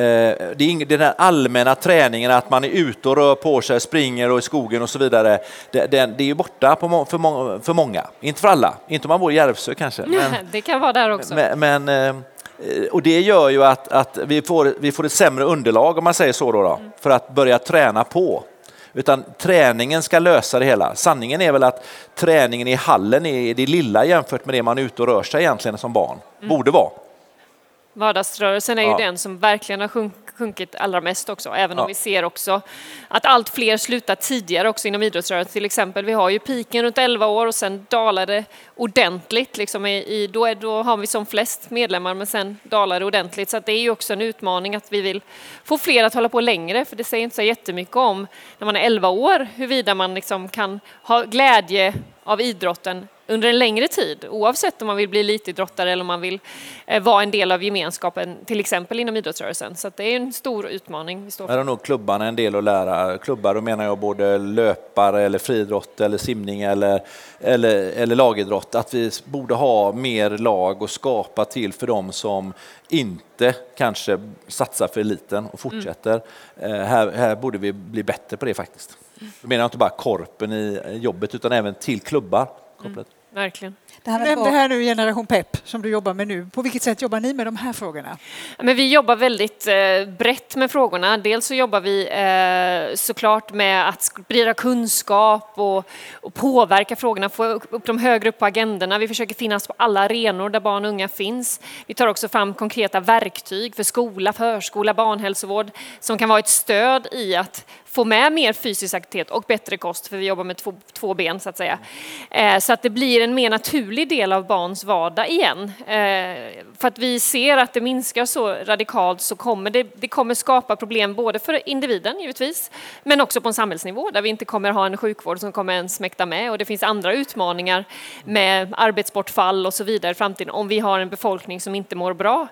det är den här allmänna träningen att man är ute och rör på sig, springer och i skogen och så vidare. Det, det, det är borta för, många, för många, inte för alla, inte om man bor i Järvsö kanske. Men, det kan vara där också. Men, men, eh, och det gör ju att, att vi, får, vi får ett sämre underlag om man säger så då, då mm. för att börja träna på. Utan träningen ska lösa det hela. Sanningen är väl att träningen i hallen är det lilla jämfört med det man är ute och rör sig egentligen som barn. Mm. Borde vara. Vardagsrörelsen är ju Ja. den som verkligen har sjunk, sjunkit allra mest också, även Ja. om vi ser också att allt fler slutar tidigare också inom idrottsrörelsen. Till exempel, vi har ju piken runt 11 år och sen dalar det ordentligt. Liksom i, i, då, är, då har vi som flest medlemmar, men sen dalar det ordentligt. Så det är ju också en utmaning att vi vill få fler att hålla på längre, för det säger inte så jättemycket om när man är 11 år, huruvida man liksom kan ha glädje av idrotten under en längre tid, oavsett om man vill bli elitidrottare eller om man vill eh, vara en del av gemenskapen, till exempel inom idrottsrörelsen. Så det är en stor utmaning vi står Här för. har nog klubbarna en del att lära. Klubbar, då menar jag både löpare eller friidrott eller simning eller, eller, eller lagidrott. Att vi borde ha mer lag och skapa till för dem som inte kanske satsar för eliten och fortsätter. Eh, här, här borde vi bli bättre på det faktiskt. Då menar jag inte bara korpen i jobbet utan även till klubbar. Kopplat. Verkligen. Det här nämnde två- här nu Generation Pep som du jobbar med nu. På vilket sätt jobbar ni med de här frågorna? Men vi jobbar väldigt eh, brett med frågorna. Dels så jobbar vi eh, såklart med att sprida kunskap och, och påverka frågorna, få upp dem högre upp på agendorna. Vi försöker finnas på alla arenor där barn och unga finns. Vi tar också fram konkreta verktyg för skola, förskola, barnhälsovård som kan vara ett stöd i att få med mer fysisk aktivitet och bättre kost, för vi jobbar med två, två ben så att säga. Eh, så att det blir en mer naturlig del av barns vardag igen. Eh, för att vi ser att det minskar så radikalt så kommer det, det kommer skapa problem både för individen givetvis, men också på en samhällsnivå där vi inte kommer ha en sjukvård som kommer ens mäkta med och det finns andra utmaningar med arbetsbortfall och så vidare i framtiden om vi har en befolkning som inte mår bra.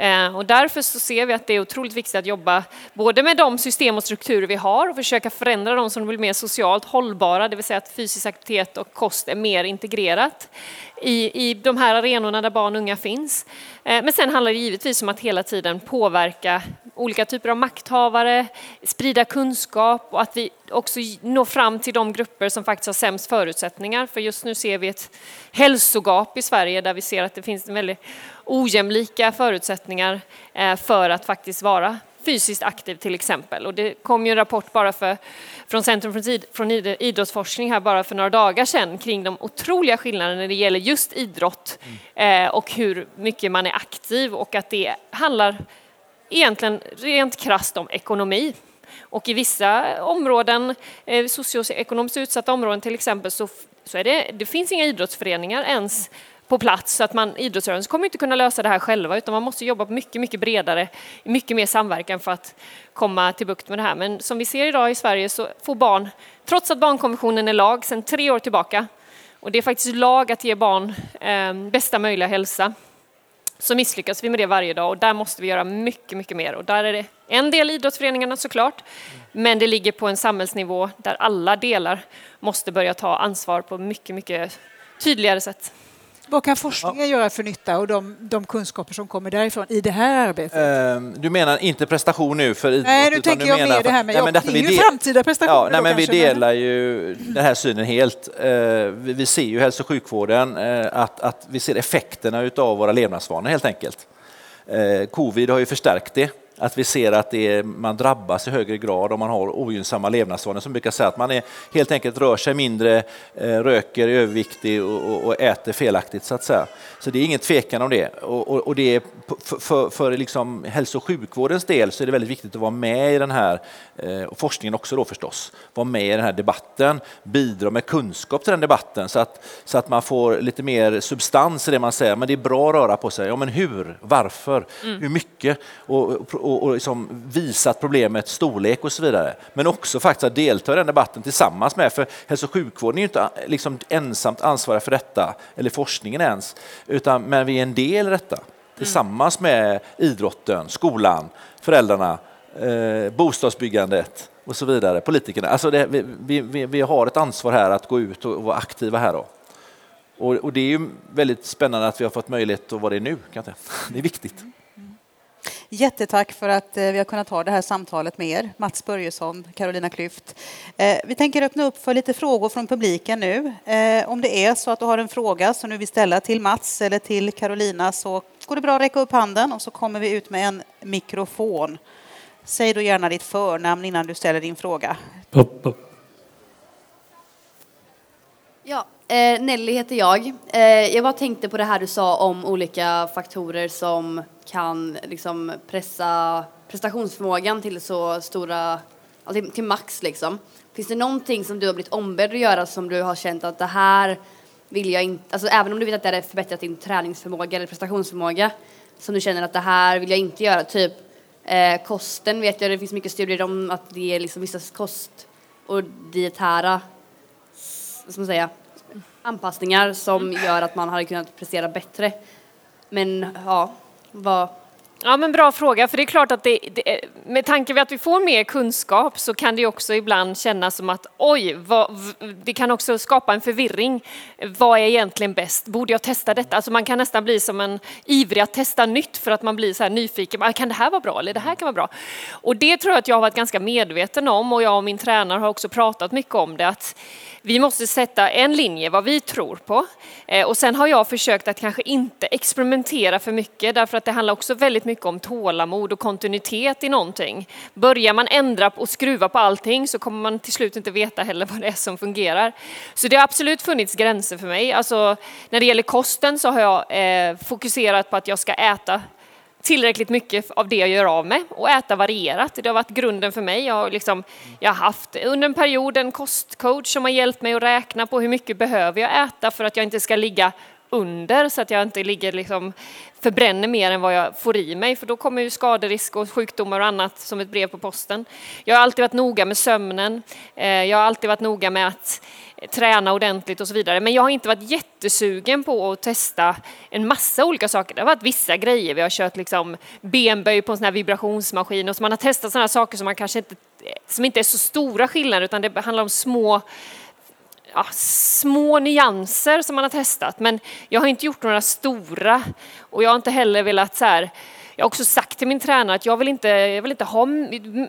Eh, och därför så ser vi att det är otroligt viktigt att jobba både med de system och strukturer vi har och försöka förändra dem som blir mer socialt hållbara, det vill säga att fysisk aktivitet och kost är mer integrerat i, i de här arenorna där barn och unga finns. Eh, men sen handlar det givetvis om att hela tiden påverka olika typer av makthavare, sprida kunskap och att vi också når fram till de grupper som faktiskt har sämst förutsättningar. För just nu ser vi ett hälsogap i Sverige där vi ser att det finns en väldigt ojämlika förutsättningar eh, för att faktiskt vara fysiskt aktiv till exempel. Och det kom ju en rapport bara för, från Centrum för från idrottsforskning här bara för några dagar sedan kring de otroliga skillnaderna när det gäller just idrott eh, och hur mycket man är aktiv och att det handlar egentligen rent krasst om ekonomi. Och i vissa områden, eh, socioekonomiskt utsatta områden till exempel, så, så är det, det finns inga idrottsföreningar ens på plats så att man, idrottsrörelsen kommer inte kunna lösa det här själva utan man måste jobba mycket, mycket bredare, mycket mer samverkan för att komma till bukt med det här. Men som vi ser idag i Sverige så får barn, trots att barnkonventionen är lag sedan tre år tillbaka, och det är faktiskt lag att ge barn eh, bästa möjliga hälsa, så misslyckas vi med det varje dag och där måste vi göra mycket, mycket mer. Och där är det en del idrottsföreningarna såklart, men det ligger på en samhällsnivå där alla delar måste börja ta ansvar på mycket, mycket tydligare sätt. Vad kan forskningen göra för nytta och de, de kunskaper som kommer därifrån i det här arbetet? Ehm, Du menar inte prestation nu för idrott? Nej, nu tänker jag menar mer det här med Nej, men därför Det är ju del- framtida prestationer Ja, nej, men vi kanske, men- delar ju den här synen helt. Eh, Vi vi ser ju hälso och sjukvården eh, att, att vi ser effekterna utav våra levnadsvanor helt enkelt. Eh, Covid har ju förstärkt det. Att vi ser att är, man drabbas i högre grad om man har ogynnsamma levnadsvanor som brukar säga att man är, helt enkelt rör sig mindre, eh, röker, är överviktig och, och, äter felaktigt så att säga. Så det är ingen tvekan om det. Och, och, och det är, för, för, liksom hälso och sjukvårdens del så är det väldigt viktigt att vara med i den här, eh, och forskningen också då förstås, vara med i den här debatten, bidra med kunskap till den debatten så att, så att man får lite mer substans i det man säger. Men det är bra att röra på sig. Ja, men hur? Varför? Hur mycket? Och, och, och liksom visat problemets storlek och så vidare. Men också faktiskt att delta i den debatten tillsammans med, för hälso och sjukvården är ju inte eh, liksom ensamt ansvarig för detta, eller forskningen ens, utan men vi är en del i detta tillsammans med idrotten, skolan, föräldrarna, eh, bostadsbyggandet och så vidare, politikerna. Alltså det, vi, vi- vi, har ett ansvar här att gå ut och vara aktiva här. Då. Och, och det är ju väldigt spännande att vi har fått möjlighet att vara det nu. Kan jag säga. Det är viktigt. Jättetack för att eh, vi har kunnat ha det här samtalet med er, Mats Börjesson, Carolina Klüft. Eh, Vi tänker öppna upp för lite frågor från publiken nu. Eh, Om det är så att du har en fråga som du vill ställa till Mats eller till Carolina så går det bra att räcka upp handen och så kommer vi ut med en mikrofon. Säg då gärna ditt förnamn innan du ställer din fråga. Upp, upp. Ja, Eh, Nelly heter jag. Eh, jag bara tänkte på det här du sa om olika faktorer som kan liksom pressa prestationsförmågan till så stora, till, till max liksom. Finns det någonting som du har blivit ombedd att göra som du har känt att det här vill jag inte, alltså även om du vet att det hade förbättrat din träningsförmåga eller prestationsförmåga som du känner att det här vill jag inte göra, typ eh, kosten vet jag, det finns mycket studier om att det är liksom vissa kost och dietära, som säga, anpassningar som gör att man hade kunnat prestera bättre. Men ja, vad Ja, men bra fråga, för det är klart att det, det, med tanke på att vi får mer kunskap så kan det också ibland kännas som att oj, vad, det kan också skapa en förvirring. Vad är egentligen bäst? Borde jag testa detta? Alltså man kan nästan bli som en ivrig att testa nytt för att man blir så här nyfiken. Ah, kan det här vara bra? Eller det här kan vara bra? Och det tror jag att jag har varit ganska medveten om och jag och min tränare har också pratat mycket om det. Att vi måste sätta en linje, vad vi tror på. Eh, och sen har jag försökt att kanske inte experimentera för mycket därför att det handlar också väldigt mycket mycket om tålamod och kontinuitet i någonting. Börjar man ändra och skruva på allting så kommer man till slut inte veta heller vad det är som fungerar. Så det har absolut funnits gränser för mig. Alltså, när det gäller kosten så har jag eh, fokuserat på att jag ska äta tillräckligt mycket av det jag gör av med och äta varierat. Det har varit grunden för mig. Jag har, liksom, jag har haft under en period en kostcoach som har hjälpt mig att räkna på hur mycket behöver jag äta för att jag inte ska ligga under så att jag inte ligger liksom förbränner mer än vad jag får i mig för då kommer ju skaderisk och sjukdomar och annat som ett brev på posten. Jag har alltid varit noga med sömnen. Eh, jag har alltid varit noga med att eh, träna ordentligt och så vidare. Men jag har inte varit jättesugen på att testa en massa olika saker. Det har varit vissa grejer. Vi har kört liksom benböj på en sån här vibrationsmaskin och så man har testat sådana saker som man kanske inte, eh, som inte är så stora skillnader utan det handlar om små ja, små nyanser som man har testat. Men jag har inte gjort några stora och jag har inte heller velat så här jag har också sagt till min tränare att jag vill inte, jag vill inte ha,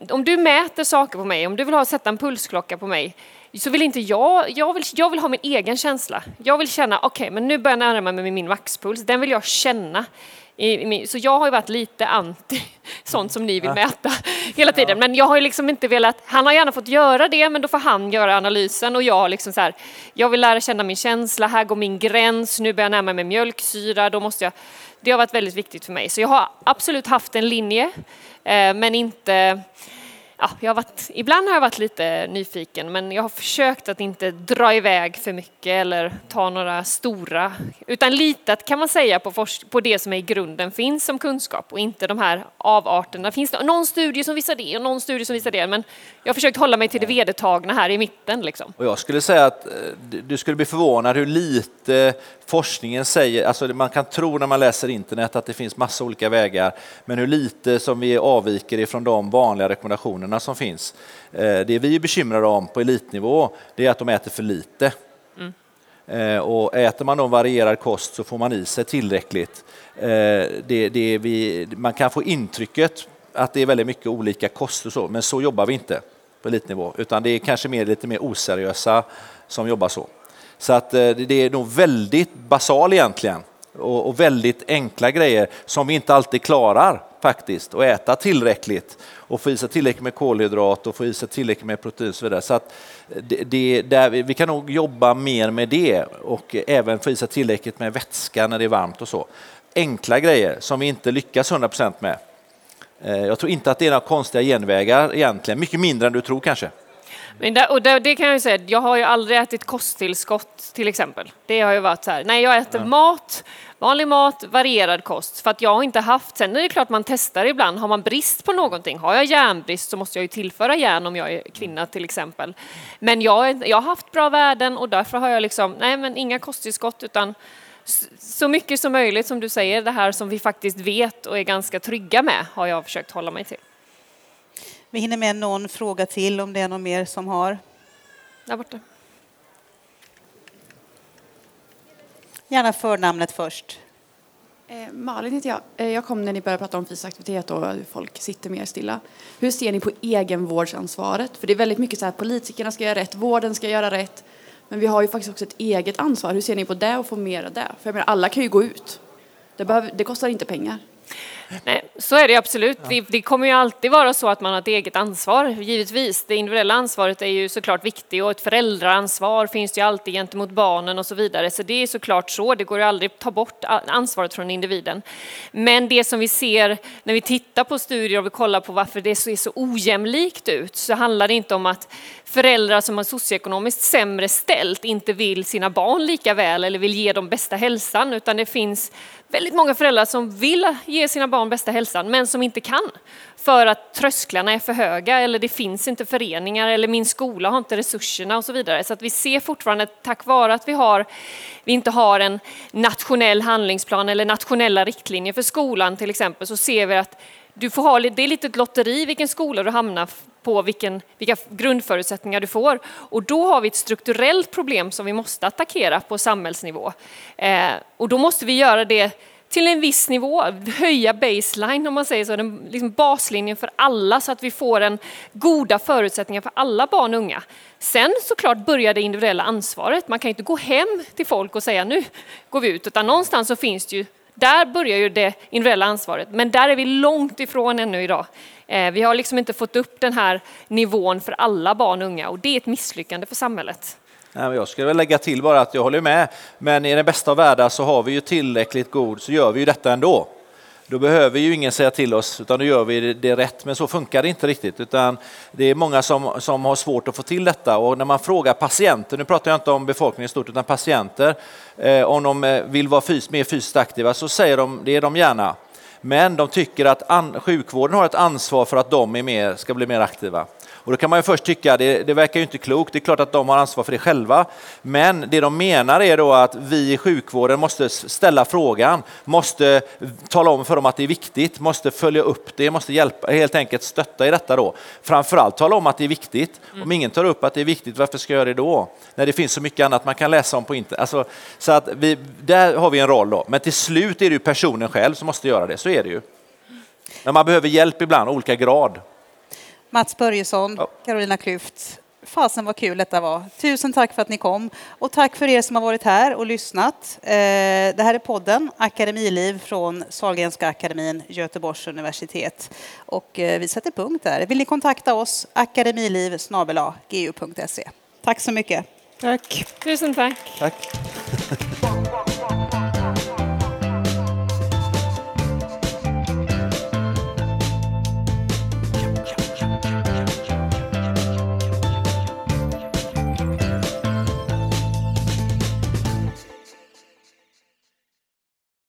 om du mäter saker på mig, om du vill ha, sätta en pulsklocka på mig, så vill inte jag, jag vill, jag vill ha min egen känsla. Jag vill känna, okej, okay, men nu börjar jag närma mig min maxpuls, den vill jag känna. Så jag har ju varit lite anti sånt som ni vill mäta hela tiden. Men jag har ju liksom inte velat, han har gärna fått göra det, men då får han göra analysen och jag har liksom så här, jag vill lära känna min känsla, här går min gräns, nu börjar jag närma mig mjölksyra, då måste jag, det har varit väldigt viktigt för mig. Så jag har absolut haft en linje, eh, men inte ja, jag har varit, ibland har jag varit lite nyfiken men jag har försökt att inte dra iväg för mycket eller ta några stora, utan litat kan man säga på, på det som är i grunden finns som kunskap och inte de här avarterna. Finns det någon studie som visar det och någon studie som visar det men jag har försökt hålla mig till det vedertagna här i mitten. Liksom. Och jag skulle säga att eh, du skulle bli förvånad hur lite forskningen säger, alltså man kan tro när man läser internet att det finns massa olika vägar, men hur lite som vi avviker ifrån de vanliga rekommendationerna som finns. Eh, det vi är bekymrade om på elitnivå, det är att de äter för lite. Mm. Och äter man då varierad kost så får man i sig tillräckligt. Eh, det, det vi, man kan få intrycket att det är väldigt mycket olika kost och så, men så jobbar vi inte på elitnivå, utan det är kanske mer, lite mer oseriösa som jobbar så. Så att det är nog väldigt basal egentligen och väldigt enkla grejer som vi inte alltid klarar faktiskt att äta tillräckligt och få i sig tillräckligt med kolhydrat och få i sig tillräckligt med protein och så vidare. Så att det, det, där, vi kan nog jobba mer med det och även få i sig tillräckligt med vätska när det är varmt och så. Enkla grejer som vi inte lyckas 100% med. Eh, jag tror inte att det är några konstiga genvägar egentligen, mycket mindre än du tror kanske. Men där, och där, det kan jag ju säga, jag har ju aldrig ätit kosttillskott till exempel. Det har ju varit så här, nej jag äter ja. mat, vanlig mat, varierad kost. För att jag har inte haft, sen är det klart man testar ibland, har man brist på någonting, har jag järnbrist så måste jag ju tillföra järn om jag är kvinna till exempel. Men jag, jag har haft bra värden och därför har jag liksom, nej men inga kosttillskott utan så mycket som möjligt som du säger, det här som vi faktiskt vet och är ganska trygga med har jag försökt hålla mig till. Vi hinner med någon fråga till om det är någon mer som har. Där borta. Gärna förnamnet först. Eh, Malin heter jag. Eh, jag kom när ni började prata om fysisk aktivitet och hur folk sitter mer stilla. Hur ser ni på egenvårdsansvaret? För det är väldigt mycket så här politikerna ska göra rätt, vården ska göra rätt. Men vi har ju faktiskt också ett eget ansvar. Hur ser ni på det och få mer av det? För jag menar, alla kan ju gå ut. Det, behöver, det kostar inte pengar. Nej, så är det absolut. Det, det, kommer ju alltid vara så att man har ett eget ansvar, givetvis. Det individuella ansvaret är ju såklart viktigt och ett föräldraansvar finns ju alltid gentemot barnen och så vidare. Så det är såklart så, det går ju aldrig att ta bort ansvaret från individen. Men det som vi ser när vi tittar på studier och vi kollar på varför det ser så ojämlikt ut så handlar det inte om att föräldrar som har socioekonomiskt sämre ställt inte vill sina barn lika väl eller vill ge dem bästa hälsan utan det finns väldigt många föräldrar som vill ge sina barn bästa hälsan men som inte kan för att trösklarna är för höga eller det finns inte föreningar eller min skola har inte resurserna och så vidare. Så att vi ser fortfarande, tack vare att vi, har, vi inte har en nationell handlingsplan eller nationella riktlinjer för skolan till exempel, så ser vi att du får ha, det är lite ett lotteri vilken skola du hamnar på, vilken, vilka grundförutsättningar du får. Och då har vi ett strukturellt problem som vi måste attackera på samhällsnivå. Eh, och då måste vi göra det till en viss nivå, höja baseline om man säger så, den liksom baslinjen för alla så att vi får en goda förutsättningar för alla barn och unga. Sen såklart börjar det individuella ansvaret. Man kan inte gå hem till folk och säga nu går vi ut, utan någonstans så finns det ju där börjar ju det individuella ansvaret, men där är vi långt ifrån ännu idag. Eh, vi har liksom inte fått upp den här nivån för alla barn och unga och det är ett misslyckande för samhället. Jag skulle väl lägga till bara att jag håller med, men i den bästa av världar så har vi ju tillräckligt god, så gör vi ju detta ändå. Då behöver ju ingen säga till oss, utan då gör vi det rätt. Men så funkar det inte riktigt, utan det är många som, som har svårt att få till detta. Och när man frågar patienter, nu pratar jag inte om befolkningen i stort, utan patienter, eh, om de eh, vill vara fys, mer fysiskt aktiva, så säger de det är de gärna. Men de tycker att sjukvården har ett ansvar för att de är mer, ska bli mer aktiva. Och då kan man ju först tycka, det, det verkar ju inte klokt, det är klart att de har ansvar för det själva. Men det de menar är då att vi i sjukvården måste ställa frågan, måste tala om för dem att det är viktigt, måste följa upp det, måste hjälpa, helt enkelt stötta i detta då. Framförallt tala om att det är viktigt. Om mm. ingen tar upp att det är viktigt, varför ska jag göra det då? När det finns så mycket annat man kan läsa om på internet. Alltså, så att vi, där har vi en roll då. Men till slut är det ju personen själv som måste göra det, så är det ju. Men man behöver hjälp ibland, olika grad. Mats Börjesson, ja. Carolina Klüft. Fasen vad kul detta var. Tusen tack för att ni kom och tack för er som har varit här och lyssnat. Eh, det här är podden Akademiliv från Sahlgrenska akademin, Göteborgs universitet. Och eh, vi sätter punkt där. Vill ni kontakta oss? akademiliv gu.se. Tack så mycket. Tack. Tusen tack. Tack.